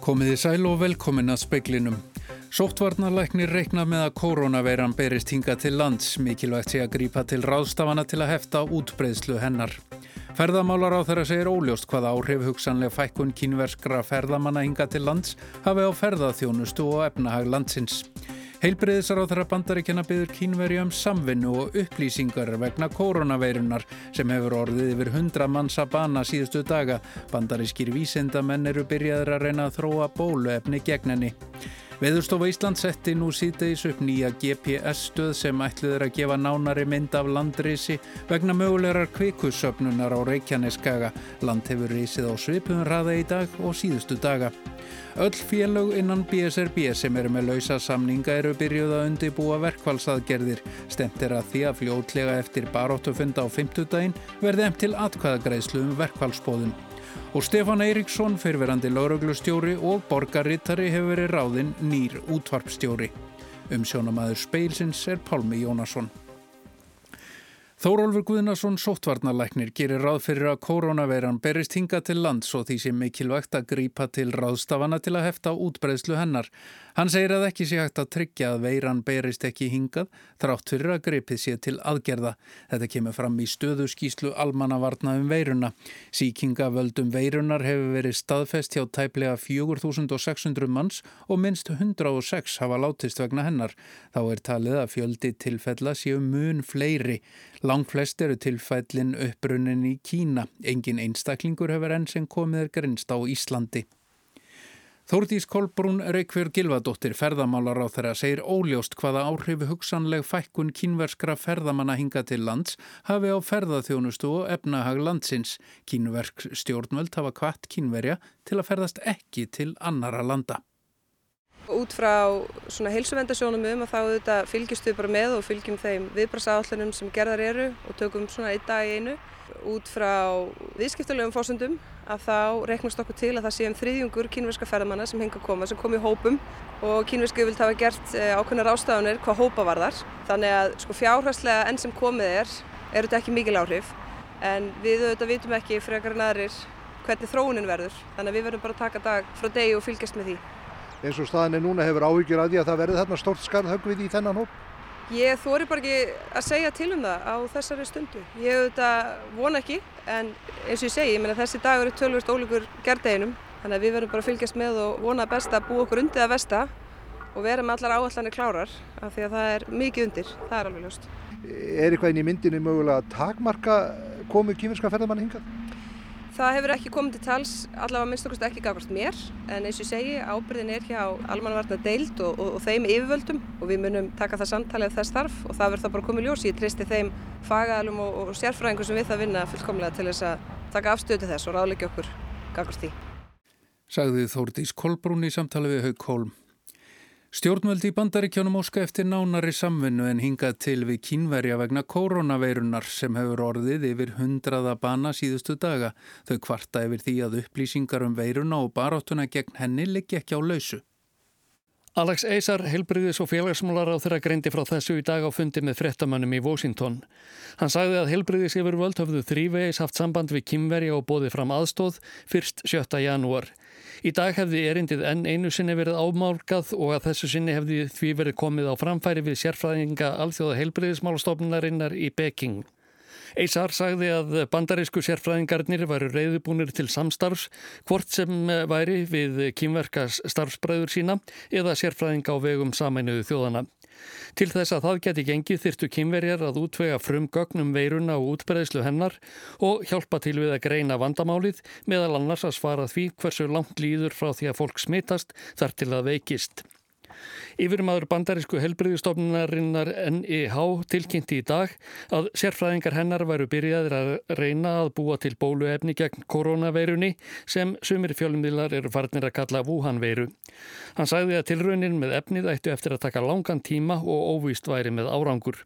Komiði sæl og velkomin að speiklinum. Sóttvarnarleiknir reikna með að koronaveiran berist hinga til lands, mikilvægt sé að grípa til ráðstafana til að hefta útbreyðslu hennar. Ferðamálar á þeirra segir óljóst hvaða áhrif hugsanlega fækkun kínverskra ferðamanna hinga til lands hafi á ferðaþjónustu og efnahag landsins. Heilbreyðisar á þeirra bandaríkjana byður kínveri um samvinnu og upplýsingar vegna koronaveirunar sem hefur orðið yfir 100 manns að bana síðustu daga. Bandarískir vísindamenn eru byrjaður að reyna að þróa bóluefni gegn henni. Veðurstofa Ísland setti nú síðdeis upp nýja GPS-stöð sem ætluður að gefa nánari mynd af landrisi vegna mögulegar kvikussöfnunar á Reykjaneskaga. Land hefur risið á svipun raða í dag og síðustu daga. Öll félög innan BSRB sem eru með lausa samninga eru byrjuð að undibúa verkvælsaðgerðir. Stemt er að því að fljótlega eftir baróttufunda á 50 daginn verði emt til atkvæðagreislu um verkvælsbóðun. Og Stefán Eiríksson, fyrverandi lauruglustjóri og borgarrittari hefur verið ráðinn nýr útvarpstjóri. Um sjónamaður speilsins er Pálmi Jónasson. Þórólfur Guðnason sóttvarnarleiknir gerir ráð fyrir að koronaveiran berist hinga til lands og því sem mikilvægt að grípa til ráðstafana til að hefta útbreðslu hennar. Hann segir að ekki sé hægt að tryggja að veiran berist ekki hingað þrátt fyrir að gripið sé til aðgerða. Þetta kemur fram í stöðu skýslu almannavarna um veiruna. Sýkingavöldum veirunar hefur verið staðfest hjá tæplega 4600 manns og minst 106 hafa látist vegna hennar. Þá er talið að fjöldi tilfella séu mun fleiri. Lang flest eru tilfellin uppbrunnin í Kína. Engin einstaklingur hefur enn sem komið er grinst á Íslandi. Þórdís Kolbrún Reykjörg Gilvadóttir ferðamálar á þeirra segir óljóst hvaða áhrifu hugsanleg fækkun kínverskra ferðamanna hinga til lands hafi á ferðaþjónustu og efnahag landsins. Kínverk stjórnvöld hafa kvart kínverja til að ferðast ekki til annara landa. Út frá svona heilsuvendasjónum um að þá auðvitað fylgjustu bara með og fylgjum þeim viðbrasáallunum sem gerðar eru og tökum svona einn dag í einu. Út frá viðskiptulegum fórsöndum að þá reiknast okkur til að það sé um þriðjungur kínverska ferðamanna sem henga að koma sem kom í hópum og kínversku vilt hafa gert ákveðnar ástafanir hvað hópa var þar. Þannig að sko fjárhærslega enn sem komið er, er þetta ekki mikil áhrif en við auðvitað vitum ekki frekar en aðrir hvernig þróunin verður. Þannig að við verðum bara að taka dag frá degi og fylgjast með því. Eins og staðin er núna hefur áhyggjur að því að það verði þarna stort skarðhöggvið í þennan hóp? Ég þóri bara ekki að segja til um það á þessari stundu. Ég auðvitað vona ekki en eins og ég segi, ég menna þessi dagur er tölvist ólíkur gerdeginum þannig að við verðum bara að fylgjast með og vona að besta að búa okkur undið að vesta og vera með allar áallanir klárar af því að það er mikið undir, það er alveg ljóst. Er eitthvað inn í myndinu mögulega að takmarka komið kýminska ferðamanni hingað? Það hefur ekki komið til tals, allavega minnst okkar ekki gafast mér, en eins og ég segi, ábyrðin er hjá almanvarna deild og, og, og þeim yfirvöldum og við munum taka það samtalið þess starf og það verður það bara komið ljós. Ég tristi þeim fagaðalum og, og sérfræðingum sem við það vinna fullkomlega til þess að taka afstöðu þess og ráðleggja okkur gafast því. Sagði Þórdís Kolbrún í samtali við Haug Kolm. Stjórnvöldi í bandaríkjónum óska eftir nánari samvinnu en hingað til við kínverja vegna koronaveirunar sem hefur orðið yfir hundraða bana síðustu daga. Þau kvarta yfir því að upplýsingar um veiruna og baráttuna gegn henni liggi ekki á lausu. Alex Eisar, helbriðis og félagsmálar á þeirra greindi frá þessu í dag á fundi með frettamannum í Washington. Hann sagði að helbriðis yfir völd höfðu þrývegis haft samband við kínverja og bóði fram aðstóð fyrst 7. janúar. Í dag hefði erindið enn einu sinni verið ámálgað og að þessu sinni hefði því verið komið á framfæri við sérfræðinga alþjóða heilbriðismálastofnunarinnar í Peking. Eisar sagði að bandarísku sérfræðingarnir varu reyðubúnir til samstarfs hvort sem væri við kýmverkas starfsbræður sína eða sérfræðinga á vegum sameinuðu þjóðana. Til þess að það geti gengið þyrtu kynverjar að útvega frumgögnum veiruna og útbreyðslu hennar og hjálpa til við að greina vandamálið meðal annars að svara því hversu langt líður frá því að fólk smitast þar til að veikist. Yfirmaður bandarísku helbriðistofnunarinnar NIH tilkynnti í dag að sérfræðingar hennar væru byrjaðir að reyna að búa til bóluefni gegn koronaveirunni sem sumir fjölumvilar eru farnir að kalla Wuhan-veiru. Hann sagði að tilraunin með efnið ættu eftir að taka langan tíma og óvíst væri með árangur.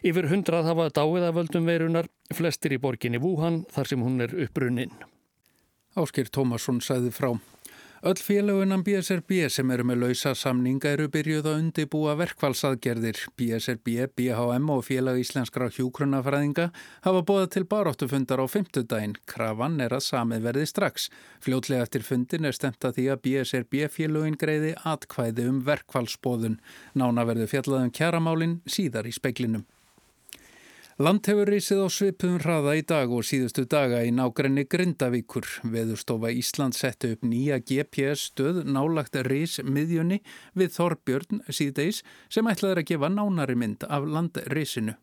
Yfir hundrað hafa dáið af völdum veirunar, flestir í borginni Wuhan þar sem hún er upprunnin. Áskir Tómasson sagði frá. Öll félagunam BSRB sem eru með lausa samninga eru byrjuð að undibúa verkfallsaðgerðir. BSRB, BHM og félag íslenskra hjókrunafræðinga hafa bóðað til baróttufundar á fymtudaginn. Krafan er að samið verði strax. Fljótlega eftir fundin er stemt að því að BSRB félagin greiði atkvæði um verkfallsbóðun. Nána verður fjallaðum kjaramálin síðar í speklinum. Land hefur reysið á svipuðum hraða í dag og síðustu daga í nágrenni Grindavíkur. Veðurstofa Ísland setti upp nýja GPS stöð nálagt reys miðjunni við Þorbjörn síðdeis sem ætlaður að gefa nánari mynd af landreysinu.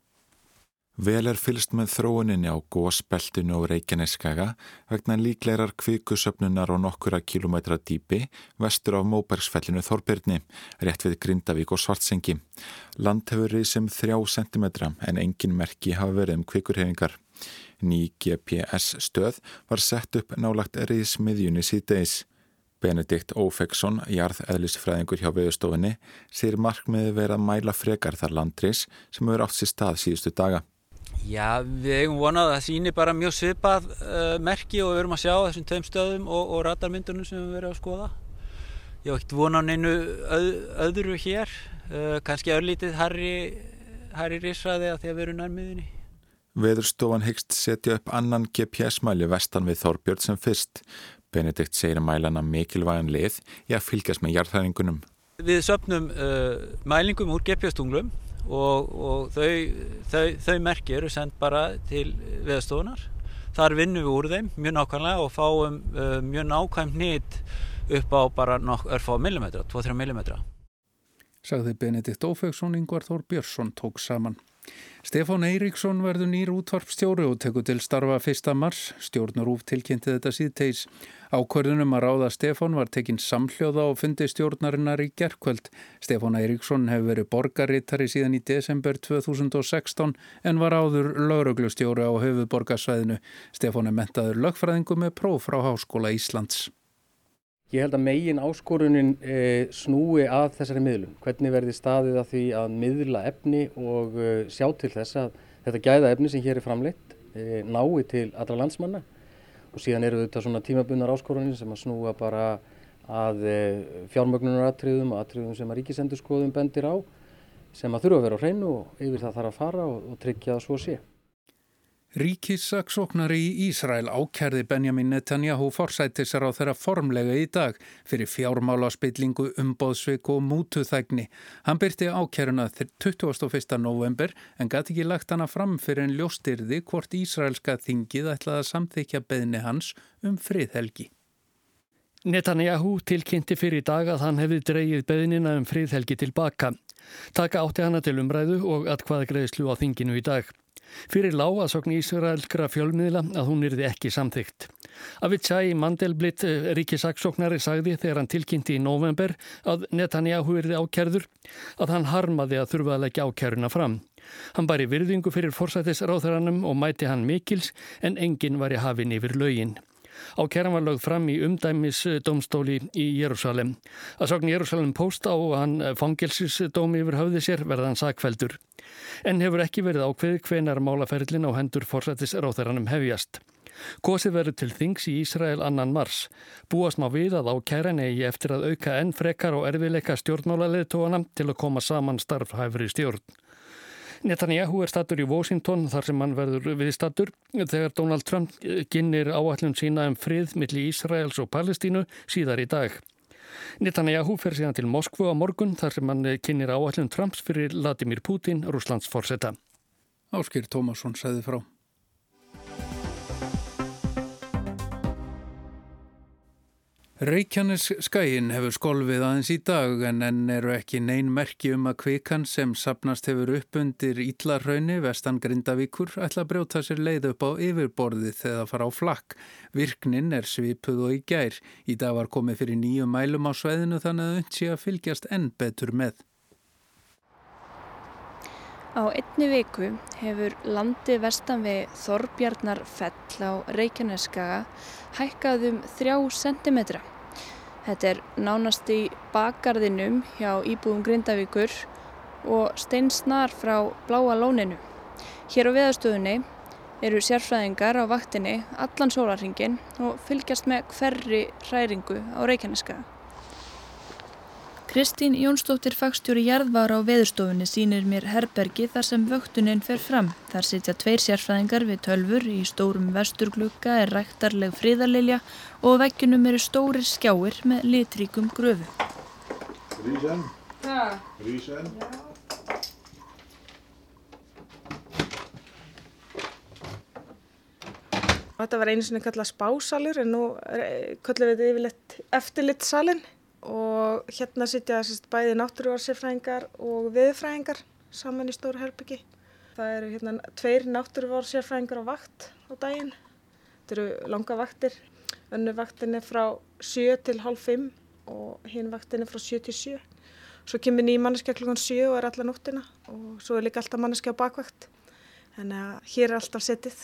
Vel er fylst með þróuninni á gósbeltinu og Reykjaneskaga vegna líklegar kvikusöfnunar og nokkura kilometra dýpi vestur á Móbergsfellinu Þorbirni, rétt við Grindavík og Svartsengi. Land hefur reysum þrjá sentimetra en engin merki hafa verið um kvikurhefingar. Ný GPS stöð var sett upp nálagt reysmiðjunni síðdeis. Benedikt Ófeksson, jarðeðlisfræðingur hjá veðustofinni, sér markmiði verið að mæla frekar þar landreys sem hefur átt sér stað síðustu daga. Já, við eigum vonað að það síni bara mjög svipað uh, merki og við erum að sjá þessum tveim stöðum og, og radarmyndunum sem við verðum að skoða. Ég hef ekkert vonað neinu öð, öðru hér, uh, kannski örlítið Harry, Rissaði að því að við erum nærmiðinni. Veðurstofan hyggst setja upp annan GPS-mæli vestan við Þorbjörn sem fyrst. Benedikt segir að mælana mikilvægan lið í að fylgjast með jarðhæðingunum. Við söpnum uh, mælingum úr GPS-tunglum og, og þau, þau, þau merki eru sendt bara til veðstofunar. Þar vinnum við úr þeim mjög nákvæmlega og fáum uh, mjög nákvæm nýtt upp á bara örfá millimetra, 2-3 millimetra. Sagði Benedikt Ófegsson, Yngvar Þór Björnsson tók saman. Stefán Eiríksson verður nýr útvarpstjóri og tekur til starfa 1. mars. Stjórnarúf tilkynnti þetta síðteis. Ákvörðunum að ráða Stefán var tekinn samhljóða og fundi stjórnarinnar í gerkvöld. Stefán Eiríksson hefur verið borgarrittari síðan í desember 2016 en var áður lauruglustjóri á höfuborgarsvæðinu. Stefán er mentaður lögfræðingu með próf frá Háskóla Íslands. Ég held að megin áskorunin e, snúi að þessari miðlun. Hvernig verði staðið að því að miðla efni og e, sjá til þess að þetta gæða efni sem hér er framleitt e, nái til allra landsmanna og síðan eru þetta svona tímabunnar áskorunin sem að snúa bara að fjármögnunaratriðum og atriðum sem að ríkisendurskoðum bendir á sem að þurfa að vera á hreinu og yfir það þarf að fara og, og tryggja að svo sé. Ríkissaksóknari í Ísrael ákerði Benjamin Netanyahu forsættisar á þeirra formlega í dag fyrir fjármála spillingu, umbóðsvik og mútuþægni. Hann byrti ákeruna til 21. november en gæti ekki lagt hana fram fyrir en ljóstyrði hvort Ísraelska þingið ætlaði að samþykja beðni hans um friðhelgi. Netanyahu tilkynnti fyrir dag að hann hefði dreyið beðnina um friðhelgi tilbaka. Taka átti hana til umræðu og atkvaða greiðslu á þinginu í dag. Fyrir lág að sokn Ísraelskra fjölmiðla að hún yrði ekki samþygt. Avitsai Mandelblit eh, ríkisaksóknari sagði þegar hann tilkynnti í november að Netanyahu yrði ákerður að hann harmaði að þurfa að leggja ákeruna fram. Hann bæri virðingu fyrir forsættisráþaranum og mæti hann mikils en enginn var í hafin yfir lögin. Ákeran var lögð fram í umdæmisdómstóli í Jérúsalem. Að sogn Jérúsalem posta og hann fangelsisdómi yfir höfði sér verðan sakveldur. En hefur ekki verið ákveði hvenar málaferðlin á hendur forsættisráþaranum hefjast. Gósið verður til þings í Ísrael annan mars. Búast má við að ákæran eigi eftir að auka enn frekar og erfileika stjórnmála til að koma saman starfhæfri stjórn. Netanyahu er statur í Washington þar sem hann verður viðstatur þegar Donald Trump ginnir áallum sína um frið millir Ísraels og Palestínu síðar í dag. Netanyahu fer síðan til Moskvu á morgun þar sem hann kynir áallum Trumps fyrir Vladimir Putin, Rúslands forsetta. Áskir Tómasson sæði frá. Reykjanes skæin hefur skolfið aðeins í dag en enn eru ekki neyn merki um að kvikan sem sapnast hefur upp undir Íllarhaunni vestan Grindavíkur ætla að brjóta sér leið upp á yfirborðið þegar fara á flakk. Virknin er svipuð og í gær. Í dag var komið fyrir nýju mælum á sveðinu þannig að unnt sé að fylgjast enn betur með. Á einni viku hefur landi vestan við Þorbjarnar fell á Reykjaneskaga hækkað um þrjá sentimetra. Þetta er nánast í bakgarðinum hjá íbúðum Grindavíkur og steinsnar frá bláa lóninu. Hér á veðastöðunni eru sérfræðingar á vaktinni allan sólarringin og fylgjast með hverri hræringu á Reykjaneska. Kristín Jónsdóttir fagstjóri jarðvar á veðurstofunni sínir mér herbergi þar sem vöktuninn fer fram. Þar sitja tveir sérfræðingar við tölfur, í stórum vesturglukka er ræktarleg fríðarlilja og veggjunum eru stórir skjáir með litríkum gröfu. Rísen? Hæ? Rísen? Þetta var einu sinni kallað spásalur en nú kallum við þetta yfirleitt eftirlitsalinn og hérna sitja sérst, bæði náttúruvarsérfræðingar og viðfræðingar saman í stóru herbyggi. Það eru hérna tveir náttúruvarsérfræðingar á vakt á daginn. Þetta eru langa vaktir. Önnu vaktin er frá 7 til halv 5 og hinn vaktin er frá 7 til 7. Svo kemur ný manneskja klukkan 7 og er alla nóttina og svo er líka alltaf manneskja á bakvakt. Þannig að hér er alltaf setið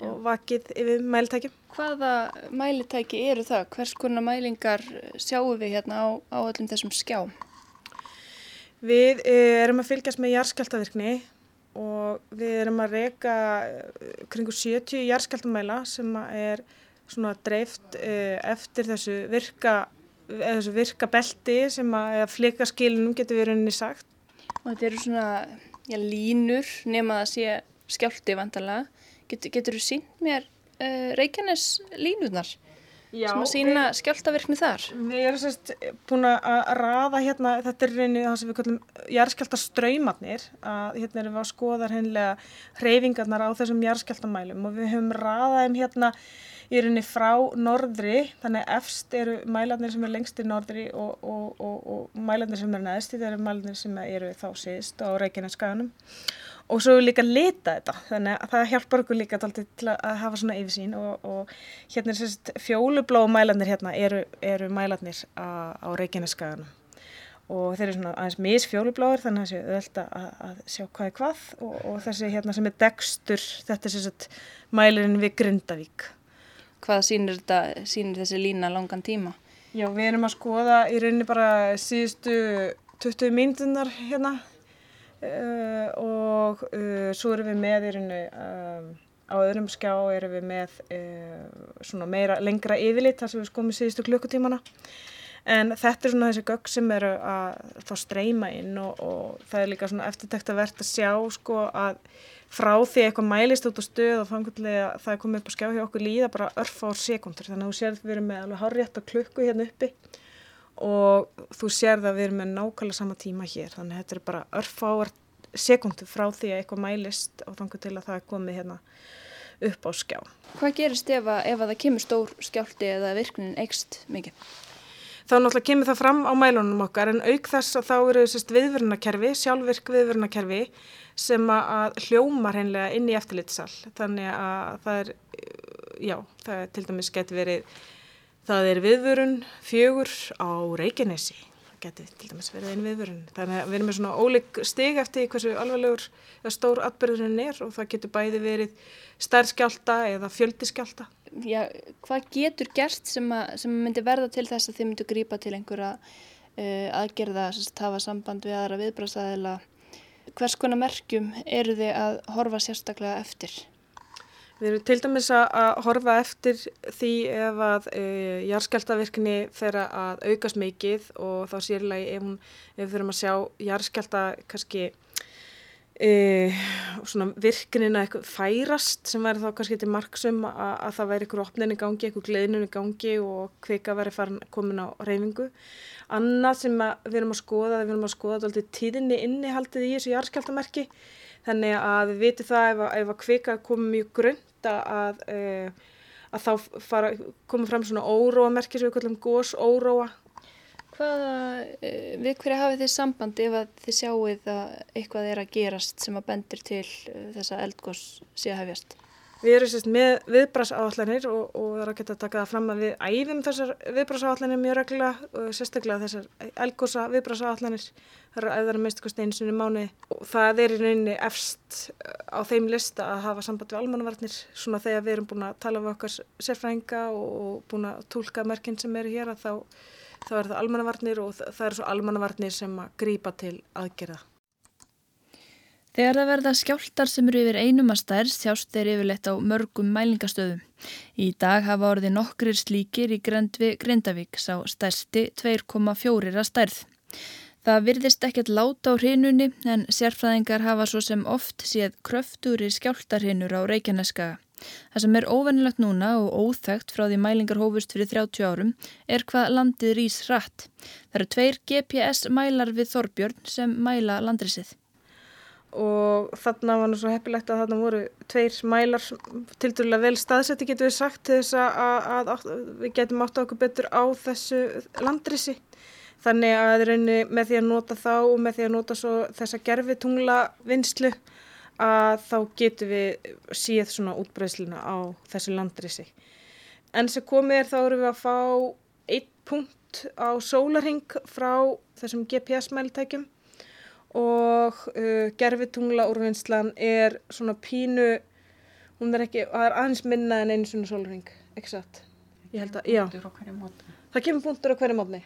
og vakið yfir mælitækjum. Hvaða mælitæki eru það? Hvers konar mælingar sjáum við hérna á, á öllum þessum skjám? Við eh, erum að fylgjast með jarðskjáltavirkni og við erum að reyka eh, kringu 70 jarðskjáltamæla sem er svona dreift eh, eftir þessu virka, þessu virka belti sem að flika skilunum getur við rauninni sagt. Og þetta eru svona já, línur nema að sé skjálti vantarlega. Get, getur þú sínt mér uh, Reykjanes línuðnar Já, sem að sína við, skjáltavirkni þar? Við erum sérst búin að raða hérna, þetta er reyni það sem við kallum jærskjáltaströymatnir að hérna erum við að skoða hennilega hreyfingarnar á þessum jærskjáltamælum og við höfum raðaðum hérna í rauninni frá norðri, þannig efst eru mælarnir sem er lengst í norðri og, og, og, og mælarnir sem er neðst þeir eru mælarnir sem eru þá síðst á Reykjanes skaganum og svo líka lita þetta. Þannig að það hjálpar okkur líka til að hafa svona yfirsýn og, og hérna er sérst fjólublá mælarnir hérna eru, eru mælarnir á, á Reykjaneskaganum og þeir eru svona aðeins misfjólubláður þannig að það séu öðvöld að, að sjá hvað er hvað. Og, og þessi hérna sem er degstur þetta er sérst mælirinn við Grindavík. Hvað sýnir, þetta, sýnir þessi lína langan tíma? Já, við erum að skoða í rauninni bara síðustu 20 mínutunar hérna uh, og uh, svo erum við með í rauninu um, á öðrum skjá erum við með uh, svona meira lengra yfirlit þar sem við skomum síðustu klukkutímana. En þetta er svona þessi gögg sem eru að þá streyma inn og, og það er líka svona eftirtækt að verða að sjá sko að frá því eitthvað mælist út á stöð og að það er komið upp að skjá hjá okkur líða bara örf ár sekundur þannig að þú sér að við erum með alveg hárrétt að klukku hérna uppi og þú sér það að við erum með nákvæmlega sama tíma hér þannig að þetta er bara örfáar sekundu frá því að eitthvað mælist og þannig til að það er komið hérna upp á skjá. Hvað gerist ef að, ef að það kemur stór skjálti eða virknin eikst mikið? Þá náttúrulega kemur það fram á mælunum okkar en auk þess að þá eru viðvörnakerfi, sjálfvirk viðvörnakerfi sem að hljómar hennilega inn í eftirlitsal. Þannig að það er, já, það er til dæmis getur verið Það er viðvörun fjögur á Reykjanesi. Það getur til dæmis verið einu viðvörun. Þannig að við erum með svona óleik stig eftir hversu alvarlegur stór atbyrðurinn er og það getur bæði verið stærskjálta eða fjöldiskjálta. Já, hvað getur gert sem, að, sem myndi verða til þess að þið myndu grípa til einhverja uh, aðgerða að hafa samband við aðra viðbrastæðila? Hvers konar merkjum eru þið að horfa sérstaklega eftir? Við erum til dæmis að horfa eftir því ef að e, jarðskjáltavirkni fer að aukast mikið og þá sérlega ef, ef við þurfum að sjá jarðskjálta kannski e, virknina færast sem verður þá kannski til marksum að, að það væri ykkur opnin í gangi, ykkur gleðnun í gangi og hvika verður farin komin á reyfingu. Annað sem við erum að skoða, við erum að skoða tíðinni innihaldið í þessu jarðskjáltamerki þannig að við vitum það ef að, ef að hvika komið mjög grönt að, uh, að þá fara, koma fram svona óróamerki sem við kallum gós óróa. Hvaða, uh, við hverja hafið þið sambandi ef að þið sjáuð að eitthvað er að gerast sem að bendir til uh, þessa eldgós sé að hefjast? Við erum sérst með viðbrasáallanir og, og það er geta að taka það fram að við æfum þessar viðbrasáallanir mjög reglulega og sérstaklega þessar elgósa viðbrasáallanir það er að það er að mista einu sinni mánu og það er í rauninni efst á þeim lista að hafa samband við almannavarnir. Svona þegar við erum búin að tala við okkar sérfrænga og búin að tólka merkinn sem eru hér að þá, þá er það almannavarnir og það eru svo almannavarnir sem að grýpa til aðgerða. Þegar það verða skjáltar sem eru yfir einum að stærð sjást þeir yfirleitt á mörgum mælingastöðum. Í dag hafa orðið nokkrir slíkir í Grendvi Grindavík sá stærsti 2,4 að stærð. Það virðist ekkert láta á hrinunni en sérfræðingar hafa svo sem oft séð kröftúri skjáltarhinur á Reykjaneskaga. Það sem er óvennilegt núna og óþægt frá því mælingar hófust fyrir 30 árum er hvað landið rýs hratt. Það eru tveir GPS mælar við Þorbjörn sem mæla landrisið og þarna var nú svo heppilegt að þarna voru tveir mælar til dærulega vel staðsetti getur við sagt til þess að, að, að við getum átt okkur betur á þessu landrisi. Þannig að raunni með því að nota þá og með því að nota svo þessa gerfi tungla vinslu að þá getum við síð svona útbreysluna á þessu landrisi. En sem komið er þá eru við að fá eitt punkt á sólarhing frá þessum GPS mæltækjum og uh, gerfitungla úrvinnslan er svona pínu, hún er ekki, það er aðeins minna en einu svona sólring, ekki satt? Ég held að, já. Það kemur punktur á hverju mótni.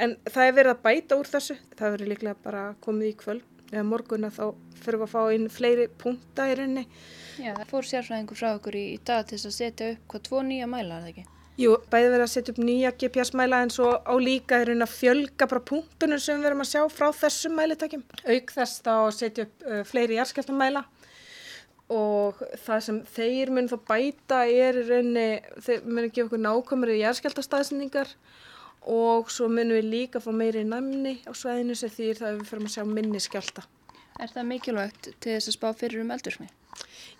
En það er verið að bæta úr þessu, það verið líklega bara komið í kvöld eða morgun að þá fyrir að fá inn fleiri punkta í rauninni. Já, það fór sérfræðingur frá okkur í, í dag til að setja upp hvað tvo nýja mæla, er það ekki? Jú, bæði verið að setja upp nýja GPS-mæla en svo á líka er að fjölga bara punktunum sem við erum að sjá frá þessum mælitakjum. Auk þess þá að setja upp uh, fleiri jærskeltamæla og það sem þeir mun þá bæta er í rauninni, þeir mun ekki okkur nákvæmri jærskeltastæðsendingar og svo munum við líka fá meiri næmni á sveðinu sem því það við fyrir að sjá minni skjálta. Er það mikilvægt til þess að spá fyrir um eldursmi?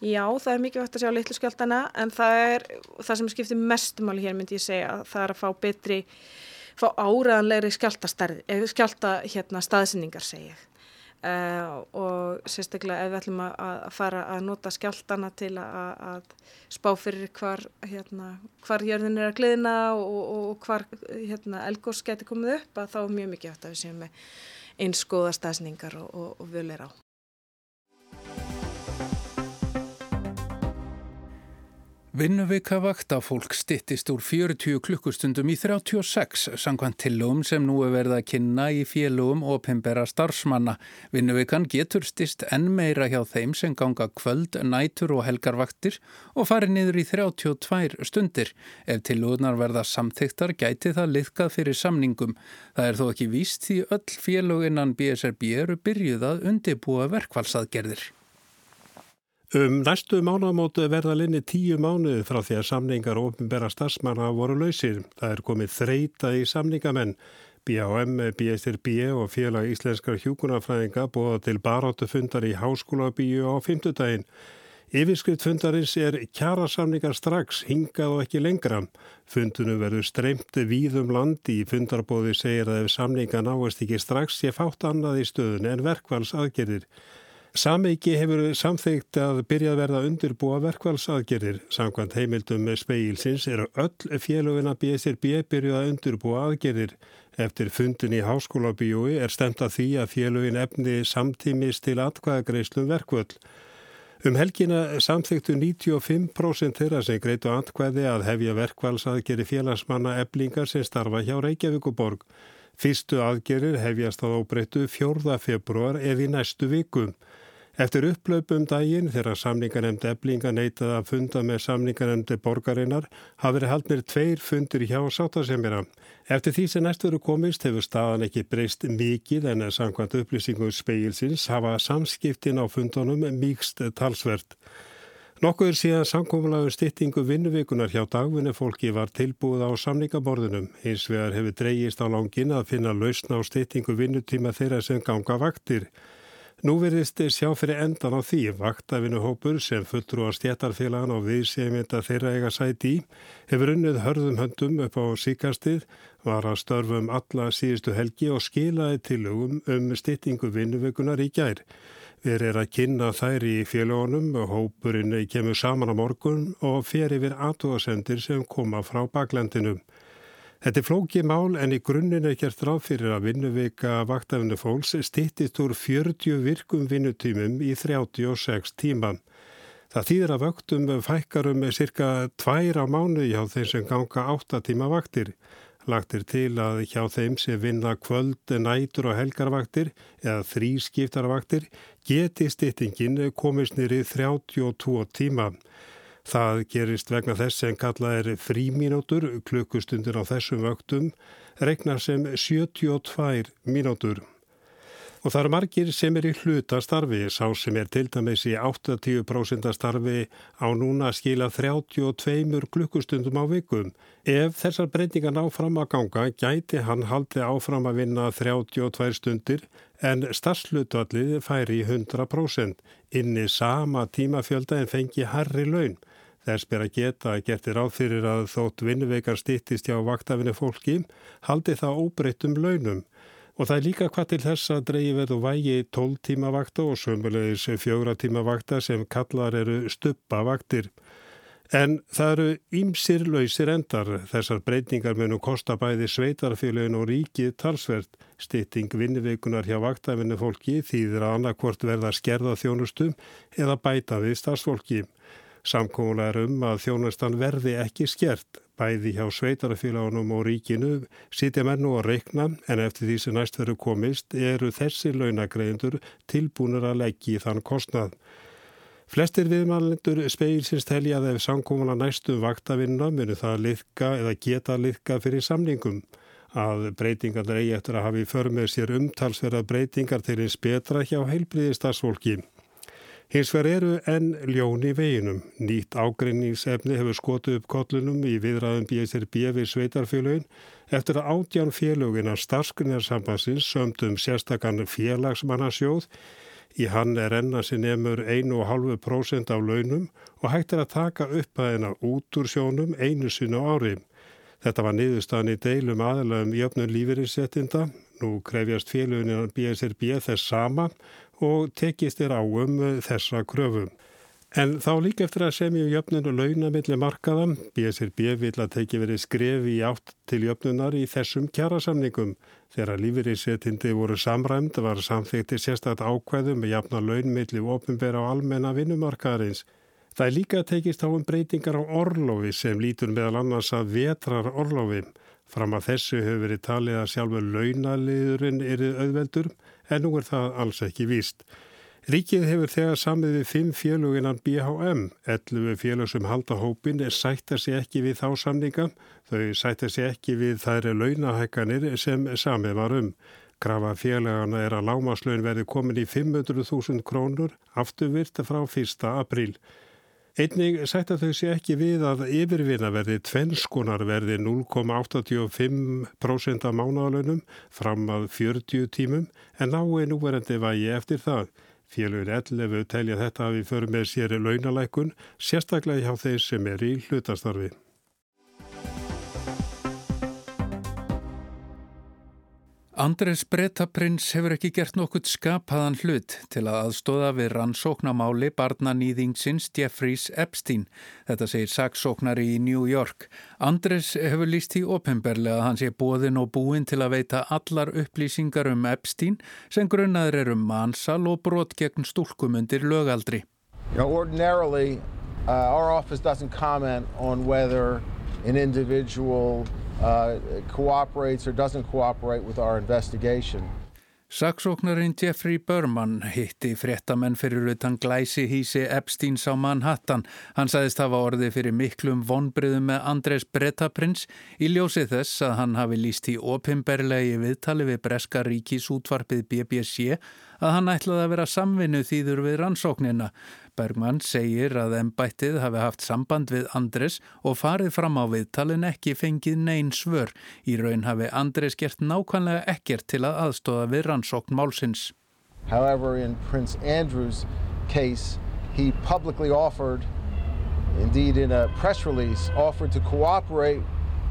Já, það er mikilvægt að sjá litlu skjáltana en það er það sem skiptir mestumáli hér myndi ég segja það er að fá betri, fá áraðanlegri skjálta hérna, staðsynningar segja uh, og sérstaklega ef við ætlum að, að fara að nota skjáltana til að, að spá fyrir hvar, hérna, hvar jörðin er að gliðna og, og hvar hérna, elgós geti komið upp að þá er mjög mikilvægt að við séum með eins skoða staðsningar og, og, og völir á. Vinnuvika vaktafólk stittist úr 40 klukkustundum í 36 sangkvæmt tillögum sem nú er verið að kynna í félögum og pimbera starfsmanna. Vinnuvikan getur stist enn meira hjá þeim sem ganga kvöld, nætur og helgarvaktir og fari niður í 32 stundir. Ef tillögunar verða samþyktar gæti það liðkað fyrir samningum. Það er þó ekki víst því öll félög innan BSRB eru byrjuð að undibúa verkfallsaðgerðir. Um næstu mánamótu verða linni tíu mánuði frá því að samningar ofinbæra starfsmanna voru lausir. Það er komið þreita í samningamenn. BHM, BSRB og félag íslenskar hjúkunarfræðinga búða til baróttu fundar í háskóla bíu á fymtudaginn. Yfirskrift fundarins er kjarasamningar strax, hingað og ekki lengra. Fundunum verður streymt víðum landi í fundarbóði segir að ef samninga náast ekki strax sé fátt annað í stöðun en verkvals aðgerðir. Sameiki hefur samþygt að byrja að verða undirbúa verkvælsaðgerðir. Samkvæmt heimildum speilsins eru öll félögina BSRB byrjuð að undirbúa aðgerðir. Eftir fundin í háskóla bíói er stemt að því að félögin efni samtímis til atkvæðagreislum verkvöld. Um helgina samþyktu 95% þeirra sem greitu atkvæði að hefja verkvælsaðgerði félagsmanna eblingar sem starfa hjá Reykjavíkuborg. Fyrstu aðgerir hefjast á óbreyttu 4. februar eða í næstu vikum. Eftir upplaupum daginn þegar samningarnemnd eblinga neitað að funda með samningarnemndi borgarinnar hafi verið haldnir tveir fundir hjá sáttasemjara. Eftir því sem næst veru komist hefur staðan ekki breyst mikið en að samkvæmt upplýsingum speilsins hafa samskiptin á fundunum mýgst talsvert. Nokkuður síðan samkómulagur styttingu vinnuveikunar hjá dagvinni fólki var tilbúið á samningaborðunum. Hins vegar hefur dreyjist á langin að finna lausna á styttingu vinnutíma þeirra sem ganga vaktir. Nú verðist sjá fyrir endan á því vaktavinuhópur sem fulltrú á stjættarfélagan og viðsémynda þeirra eiga sæti í hefur unnið hörðum höndum upp á síkastið, var að störfum alla síðustu helgi og skilaði tilugum um styttingu vinnuvökunar í gær. Við erum að kynna þær í félagunum og hópurinn kemur saman á morgun og fer yfir aðtóðasendir sem koma frá baklendinum. Þetta er flókið mál en í grunninn er gert ráð fyrir að vinnuvika vaktafinu fólks stittist úr 40 virkum vinnutímum í 36 tíma. Það þýðir að vöktum fækkarum cirka tvær á mánu hjá þeim sem ganga 8 tíma vaktir. Lagt er til að hjá þeim sem vinna kvöld, nætur og helgarvaktir eða þrískiptarvaktir geti styttingin komist nýri 32 tíma. Það gerist vegna þess sem kallað er frímínútur, klukkustundir á þessum vöktum, regnar sem 72 mínútur. Og það eru margir sem er í hlutastarfi, sá sem er til dæmis í 80% starfi á núna að skila 32 klukkustundum á vikum. Ef þessar breytingar ná fram að ganga, gæti hann haldi áfram að vinna 32 stundir en starfslutallið færi í 100% inni sama tímafjölda en fengi herri laun. Þess ber að geta að getur áfyrir að þótt vinnuveikar stýttist hjá vaktafinni fólki, haldi það óbreyttum launum. Og það er líka hvað til þess að dreyji verðu vægi 12 tíma vakta og sömulegis 4 tíma vakta sem kallar eru stuppavaktir. En það eru ímsir lausir endar. Þessar breytingar munum kosta bæði sveitarfélagin og ríkið talsvert. Stýtting vinniveikunar hjá vaktafinni fólki þýðir að annarkvort verða skerða þjónustum eða bæta við starfsfólki. Samkóla er um að þjónustan verði ekki skert. Bæði hjá sveitarfélagunum og ríkinu sitja menn nú að reikna en eftir því sem næst verður komist eru þessi launagreðendur tilbúinur að leggja í þann kostnað. Flestir viðmælendur speilsins telja að ef samkómala næstu vaktavinna munu það liðka eða geta liðka fyrir samningum. Að breytingar eigi eftir að hafi för með sér umtalsverða breytingar til eins betra hjá heilbriðistarsfólki. Hins vegar eru enn ljón í veginum. Nýtt ágreiningsefni hefur skotuð upp kollunum í viðræðum BSRB við sveitarfélögin eftir að átján félögin af starfskunarsambansins sömdum sérstakann félagsmannasjóð í hann er enna sem nefnur 1,5% af launum og hægt er að taka upp að hennar út úr sjónum einu sinu ári. Þetta var niðurstaðan í deilum aðalegum jöfnum lífeyrinsettinda. Nú krefjast félögin BSRB þess sama og tekist er á um þessa kröfum. En þá líka eftir að semja um jöfnun og launamilli markaða, BSRB vil að teki verið skref í átt til jöfnunar í þessum kjærasamningum. Þegar lífeyriðsetindi voru samræmt var samþekti sérstætt ákveðum með jafna launmilli og ofinbera á almenna vinnumarkaðarins. Það er líka að tekist á um breytingar á orlofi sem lítur meðal annars að vetrar orlofi. Fram að þessu hefur verið talið að sjálfur launaliðurinn erið auðveldur en nú er það alls ekki víst. Ríkið hefur þegar samið við fimm fjöluginnan BHM. 11 fjölug sem halda hópin er sætta sér ekki við þá samninga. Þau sætta sér ekki við þær launahækkanir sem samið var um. Grafa félagana er að lámaslaun verði komin í 500.000 krónur afturvirt frá 1. apríl. Einnig sætta þau sé ekki við að yfirvinna verði tvennskonar verði 0,85% af mánagalönum fram að 40 tímum en nái núverandi vægi eftir það. Félur 11 telja þetta að við förum með sér launalækun, sérstaklega hjá þeir sem er í hlutastarfi. Andres Bretaprins hefur ekki gert nokkurt skapaðan hlut til að aðstóða við rannsóknamáli barnanýðingsins Jeffreys Epstein. Þetta segir saksóknari í New York. Andres hefur líst í opimberlega að hann sé bóðin og búin til að veita allar upplýsingar um Epstein sem grunnaður eru um mansal og brot gegn stúlkum undir lögaldri. You know, ordinarily, uh, our office doesn't comment on whether an individual cooperates or doesn't cooperate with our investigation. Saksóknarinn Jeffrey Berman hitti fréttamenn fyrir utan glæsi hísi Epsteins á Manhattan. Hann sagðist hafa orði fyrir miklum vonbriðum með Andres Bretaprins í ljósi þess að hann hafi líst í opimberlegi viðtali við Breska ríkis útvarpið BBC að hann ætlaði að vera samvinnu þýður við rannsóknina. Bergman segir að ennbættið hafi haft samband við Andres og farið fram á viðtalin ekki fengið neyn svör. Í raun hafi Andres gert nákvæmlega ekkert til að aðstóða við rannsókn málsins. However, in Prince Andrew's case, he publicly offered, indeed in a press release, offered to cooperate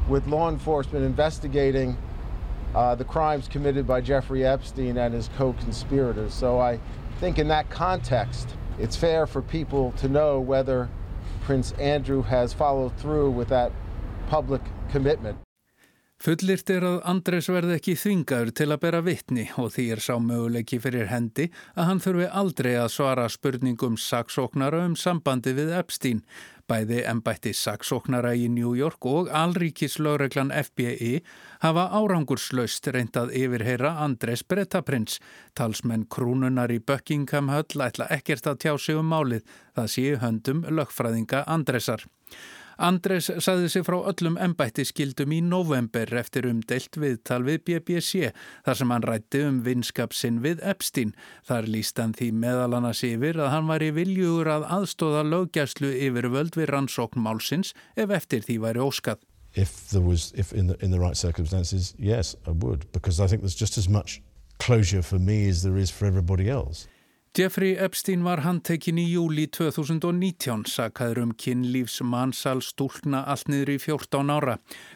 with law enforcement investigating uh, the crimes committed by Jeffrey Epstein and his co-conspirators. So I think in that context, it's fair for people to know whether Prince Andrew has followed through with that public commitment. Fullirt er að Andres verði ekki þvingaður til að bera vittni og því er sá möguleiki fyrir hendi að hann þurfi aldrei að svara spurningum saksóknara um sambandi við Epstein. Bæði ennbætti saksóknara í New York og alríkislaugreglan FBI hafa árangurslaust reyndað yfirheyra Andres Bretaprins. Talsmenn krúnunar í Buckingham höll ætla ekkert að tjá sig um málið. Það séu höndum lögfræðinga Andresar. Andres saði sig frá öllum ennbætti skildum í november eftir umdelt viðtal við BBC þar sem hann rætti um vinskapsinn við Epstein. Þar líst hann því meðal annars yfir að hann var í viljugur að aðstóða löggæslu yfir völd við rannsókn málsins ef eftir því væri óskað. If there was, if in the, in the right circumstances, yes, I would because I think there's just as much closure for me as there is for everybody else. Jeffrey Epstein var handtekinn í júli 2019, sakaður um kynlífs mannsal stúlna allt niður í 14 ára.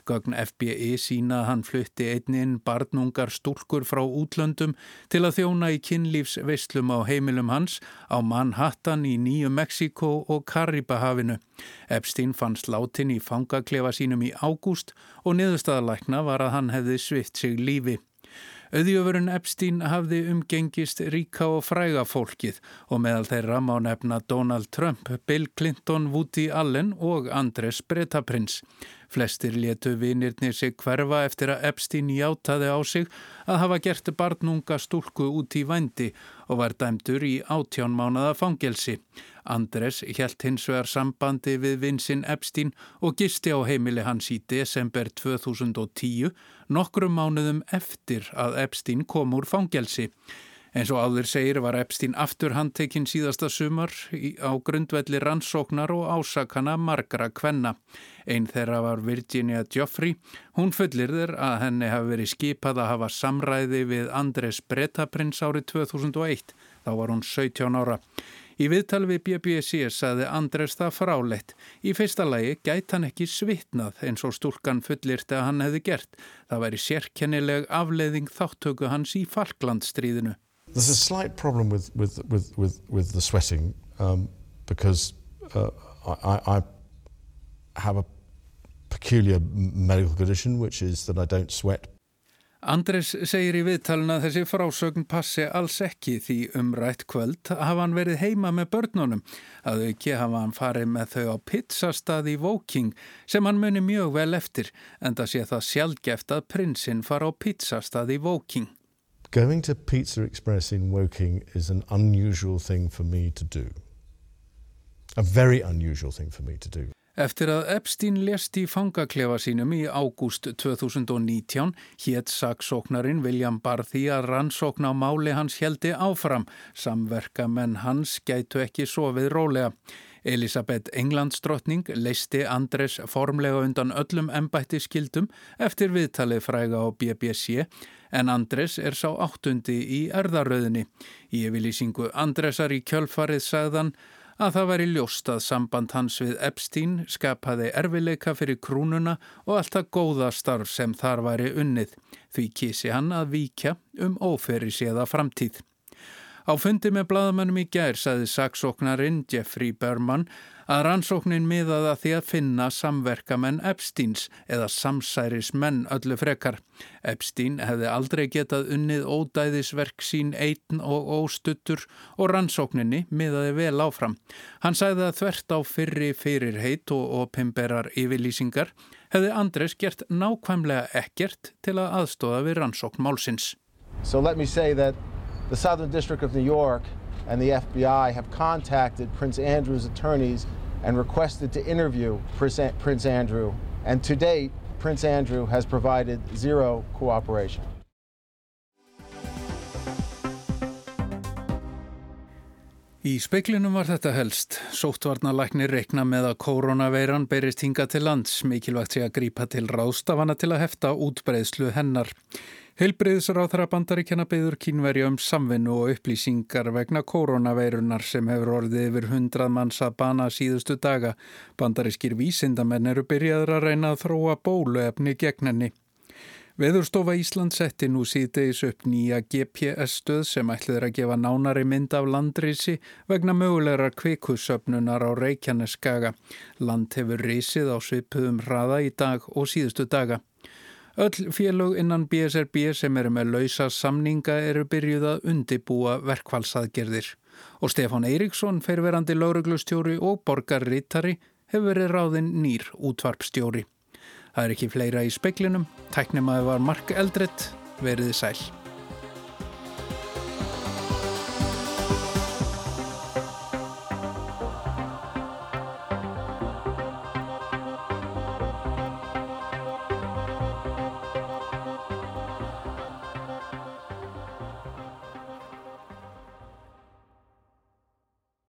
Gögn FBI sína að hann flutti einninn barnungar stúlkur frá útlöndum til að þjóna í kynlífs veistlum á heimilum hans á Manhattan í Nýju Mexiko og Karibahafinu. Epstein fann sláttinn í fangaklefa sínum í ágúst og niðurstaðalækna var að hann hefði svitt sig lífi. Auðjöfurinn Epstein hafði umgengist ríka og fræga fólkið og meðal þeirra má nefna Donald Trump, Bill Clinton, Woody Allen og Andres Bretaprins. Flestir letu vinirnir sig hverfa eftir að Epstein játaði á sig að hafa gert barnunga stúlku út í vændi og var dæmdur í átján mánada fangelsi. Andres helt hins vegar sambandi við vinsinn Epstein og gisti á heimili hans í desember 2010, nokkrum mánuðum eftir að Epstein kom úr fangelsi. En svo áður segir var Epstein aftur handtekinn síðasta sumar á grundvelli rannsóknar og ásakana margra kvenna. Einn þeirra var Virginia Joffrey. Hún fullir þér að henni hafi verið skipað að hafa samræði við Andres Bretaprins árið 2001. Þá var hún 17 ára. Í viðtal við BBC saði Andres það frálegt. Í fyrsta lagi gæti hann ekki svitnað eins og stúlkan fullirti að hann hefði gert. Það væri sérkennileg afleiðing þáttöku hans í Falklandstríðinu. There's a slight problem with, with, with, with, with the sweating um, because uh, I, I have a peculiar medical condition which is that I don't sweat Andres segir í viðtalina að þessi frásögn passi alls ekki því umrætt kvöld hafa hann verið heima með börnunum. Að auki hafa hann farið með þau á pizzastað í Woking sem hann muni mjög vel eftir en það sé það sjálfgeft að prinsinn fara á pizzastað í Woking. Going to Pizza Express in Woking is an unusual thing for me to do. A very unusual thing for me to do. Eftir að Epstein lest í fangaklefa sínum í ágúst 2019 hétt saksóknarin William Barthi að rannsókna máli hans heldi áfram. Samverka menn hans gætu ekki sofið rólega. Elisabeth Englandsdrottning leisti Andres formlega undan öllum embætti skildum eftir viðtalið fræga á BBC en Andres er sá áttundi í erðaröðinni. Í yfirlýsingu Andresar í kjölfarið sagðan að það væri ljóst að samband hans við Epstein skapaði erfileika fyrir krúnuna og alltaf góða starf sem þar væri unnið. Því kísi hann að víkja um óferi séða framtíð. Á fundi með bladamannum í gær saði saksóknarinn Jeffrey Berman að rannsóknin miðaða því að finna samverkamenn Epsteins eða samsæris menn öllu frekar. Epstein hefði aldrei getað unnið ódæðisverk sín einn og óstuttur og rannsókninni miðaði vel áfram. Hann sæði að þvert á fyrri fyrirheit og opimberar yfirlýsingar hefði Andres gert nákvæmlega ekkert til að aðstóða við rannsókn málsins. So let me say that the Southern District of New York and the FBI have contacted Prince Andrew's attorneys and requested to interview Prince Andrew. And to date, Prince Andrew has provided zero cooperation. Í speiklinum var þetta helst. Sóttvarnalæknir reikna með að koronaveiran berist hinga til lands, mikilvægt sé að grípa til rástafana til að hefta útbreyðslu hennar. Heilbriðsráþara bandaríkjana beður kínverja um samvinnu og upplýsingar vegna koronaveirunar sem hefur orðið yfir hundrað manns að bana síðustu daga. Bandarískir vísindamenn eru byrjaður að reyna að þróa bóluefni gegn henni. Veðurstofa Ísland setti nú síðdeis upp nýja GPS-stöð sem ætliður að gefa nánari mynd af landrisi vegna mögulegra kvikussöfnunar á Reykjaneskaga. Land hefur risið á svipuðum hraða í dag og síðustu daga. Öll félög innan BSRB sem eru með lausa samninga eru byrjuð að undibúa verkfallsaðgerðir og Stefán Eiríksson, ferverandi lauruglustjóri og borgarrittari hefur verið ráðinn nýr útvarpstjóri. Það er ekki fleira í speklinum, tæknimaður var Mark Eldrett, veriði sæl.